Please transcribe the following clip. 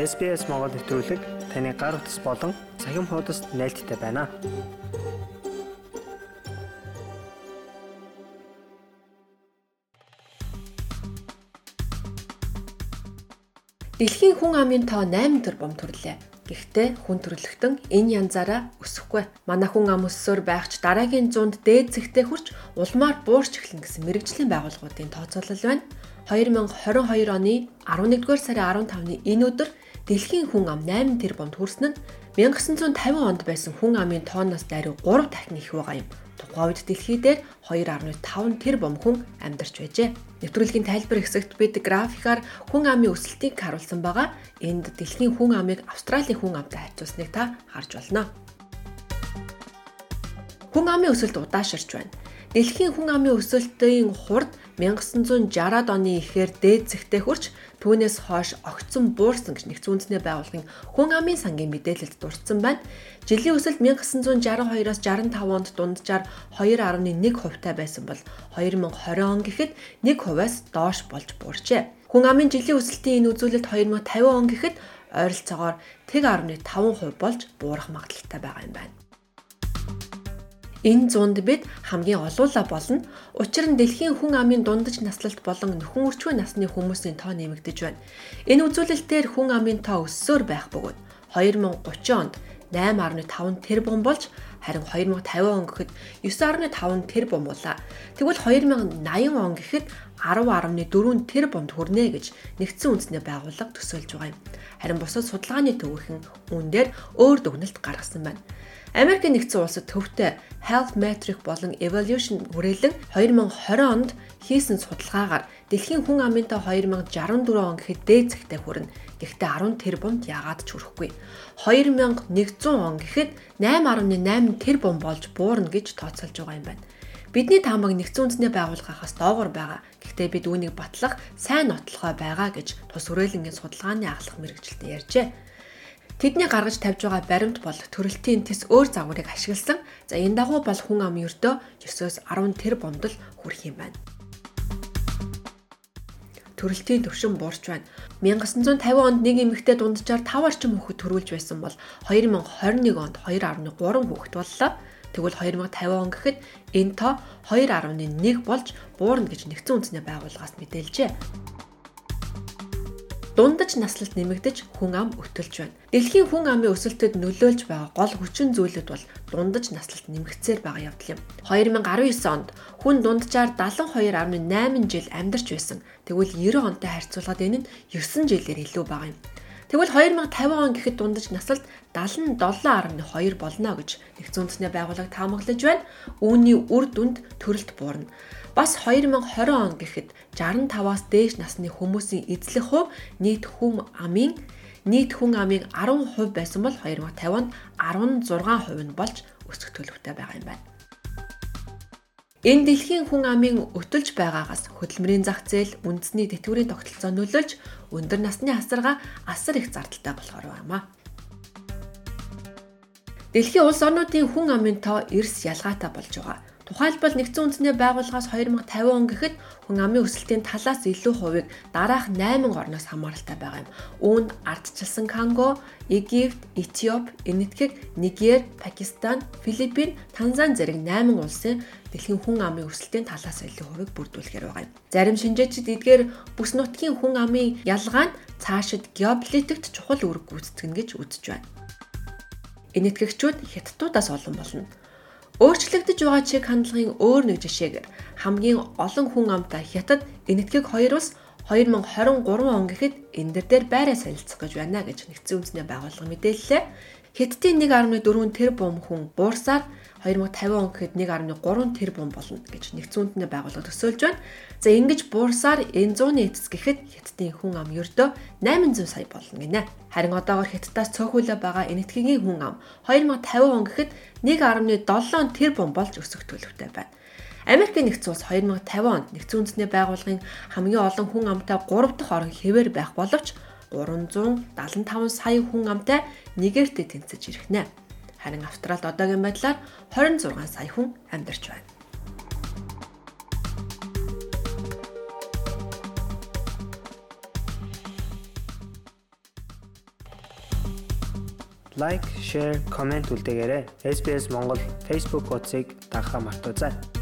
SBS Монгол нэвтрүүлэг таны гар утас болон цахим хуудасд нийлдэхтэй байна. Дэлхийн хүн амын тоо 8 тэрбум төрлөө. Гэхдээ хүн төрөлхтөн энэ янзаараа өсөхгүй. Манай хүн ам өссөөр байхч дараагийн 100-д дээд зэгтээ хүрч улмаар буурч эхлэн гэсэн мэрэгжлийн байгууллагуудын тооцоолол байна. 2022 оны 11-р сарын 15-ны энэ өдөр дэлхийн хүн ам 8 тэрбумд хүрсэн нь 1950 онд байсан хүн амын тооноос даруй 3 дахин их байгаа юм. Тухайн үед дэлхий дээр 2.5 тэрбум хүн амьдарч байжээ. Нэвтрүүлгийн тайлбар хэсэгт бид графикаар хүн амын өсөлтийг харуулсан байгаа. Энд дэлхийн хүн амыг Австралийн хүн амтай харьцуулсныг та харж байна. Хүн амын өсөлт удаашрч байна. Дэлхийн хүн амын өсөлтийн хурд 1960-ад оны ихээр дээд зэгтээ хүрч түүнээс хойш огцон буурсан гэж нэгдсэн үндэсний байгууллагын хүн амын сангийн мэдээлэлд дурдсан байна. Жилийн өсөлт 1962-оос 65 онд дунджаар 2.1 хувьтай байсан бол 2020 он гэхэд 1 хувиас доош болж буурчээ. Хүн амын жилийн өсөлтийн энэ үзүүлэлт 2050 он гэхэд ойролцоогоор 1.5% болж буурах магадлалтай байгаа юм байна. Энэ зуунд бид хамгийн олуула болно. Учир нь дэлхийн хүн амын дундаж наслалт болон нөхөн өрчвөө насны хүмүүсийн тоо нэмэгдэж байна. Энэ үзүүлэлтээр хүн амын тоо өссөөр байх бөгөөд 2030 онд 8.5 тэрбум болж харин 2050 он гэхэд 9.5 тэрбум боллаа. Тэгвэл 2080 он гэхэд 10.4 тэрбумд хүрнэ гэж нэгдсэн үндэсний байгууллага төсөөлж байгаа юм. Харин бусад судалгааны төвөөрхөн үүн дээр өөр дүгнэлт гаргасан байна. Америк нэгдсэн улсад төвтэй Health Metric болон Evolution хүрээлэн 2020 онд хийсэн судалгаагаар дэлхийн хүн амынтай 2064 он гэхэд дээд зэгтээ хүрнэ. Гэхдээ 10 тэрбумд яагаад ч хүрэхгүй. 2100 он гэхэд 8.8 тэрбум болж буурна гэж тооцоолж байгаа юм байна. Бидний таамаг нэгдсэн үндэсний байгууллагаас доогор байгаа. Гэхдээ бид үүнийг батлах сайн нотлохой байгаа гэж тус хүрээлэнгийн судалгааны ахлах мэрэгчлэлтэд ярьжээ. Тэдний гаргаж тавьж байгаа баримт бол төрөлтийн тис өөр загварыг ашигласан. За энэ дагуу бол хүн ам ердөө 9-өөс 10 тэр бомдол хүрэх юм байна. Төрөлтийн төвшин буурч байна. 1950 онд нэг эмэгтэй дунджаар 5 орчим хүүхэд төрүүлж байсан бол 2021 онд 2.3 хүүхэд боллоо. Тэгвэл 2050 он гэхэд энэ тоо 2.1 болж буурна гэж нэгдсэн үндэсний байгууллагаас мэдээлжээ дундаж наслалт нэмэгдэж хүн ам өтөлж байна. Дэлхийн хүн амын өсөлтөд нөлөөлж байгаа гол хүчин зүйлүүд бол дундаж наслалт нэмэгдсээр байгаа явдал юм. 2019 онд хүн дунджаар 72.8 жил амьдарч байсан. Тэгвэл 90 онтой харьцуулахад энэ нь 9 жилээр илүү бага юм. Тэгвэл 2050 он гэхэд дундаж наслалт 77.2 болно гэж нэгдсэн үндэсний байгууллага таамаглаж байна. Үүний үр дүнд төрөлт буурна. Бас 2020 он гэхэд 65-аас дээш насны хүмүүсийн эзлэх хувь нийт хүм амын нийт хүн амын 10% байсан бол 2050 онд 16% нь болж өсөх төлөвтэй байгаа юм байна. Энэ дэлхийн хүн амын өтөлж байгаагаас хөдөлмөрийн зах зээл үндэсний тэтгэврийн тогтолцоо нөлөөлж өндөр насны асарга асар их зардалтай болохоор байна. Дэлхийн улс орнуудын хүн амын тоо эрс ялгаатай болж байгаа. Тухайлбал нэгдсэн үндэсний байгууллагаас 2050 он гэхэд хүн амын өсөлтийн талаас илүү хувийг дараах 8 орноос хамааралтай байгаа юм. Үүнд ардчилсан Конго, Египт, Этиоп, Энэтхэг, Нигер, Пакистан, Филиппин, Танзан зэрэг 8 улсын дэлхийн хүн амын өсөлтийн талаас илүү хувийг бүрдүүлэхээр байгаа юм. Зарим шинжээчид эдгээр бүс нутгийн хүн амын ялгаа нь цаашид геополитикт чухал үүрэг гүйцэтгэнэ гэж үзэж байна. Энэтхэгчүүд хятадуудаас олон болно. Өөрчлөгдөж байгаа чиг хандлагын өөр нэг жишээгээр хамгийн олон хүн амтай хятад энэтхэг хоёр улс 2023 он гэхэд энэ дээр байраа солилцох гэж байна гэж нэгдсэн үндэсний байгууллага мэдээллээ. Хятадын 1.4 тэрбум хүн буурсаар 2050 он гэхэд 1.3 тэрбум болно гэж нэгдсэн үндэсний байгууллага төсөөлж байна. За ингэж буурсаар энэ 100-ны эцэс гэхэд хятадын хүн ам ердөө 800 сая болно гинэ. Харин одоогор хятадаас цөөхүүлээ байгаа энэтхэгийн хүн ам 2050 он гэхэд 1.7 тэрбум болж өсөх төлөвтэй байна. Америкийн нэгдсэн улс 2050 онд нэгдсэн үндэсний байгууллагын хамгийн олон хүн амтай 3 дахь орон хэвээр байх боловч 375 сая хүн амтай нэгээртээ тэнцэж ирэх нэ. Харин Австралид одоогийн байдлаар 26 сая хүн амьдарч байна. лайк, share, comment үлдээгээрэй. SBS Монгол Facebook хуудсыг дагахаа мартаоцай.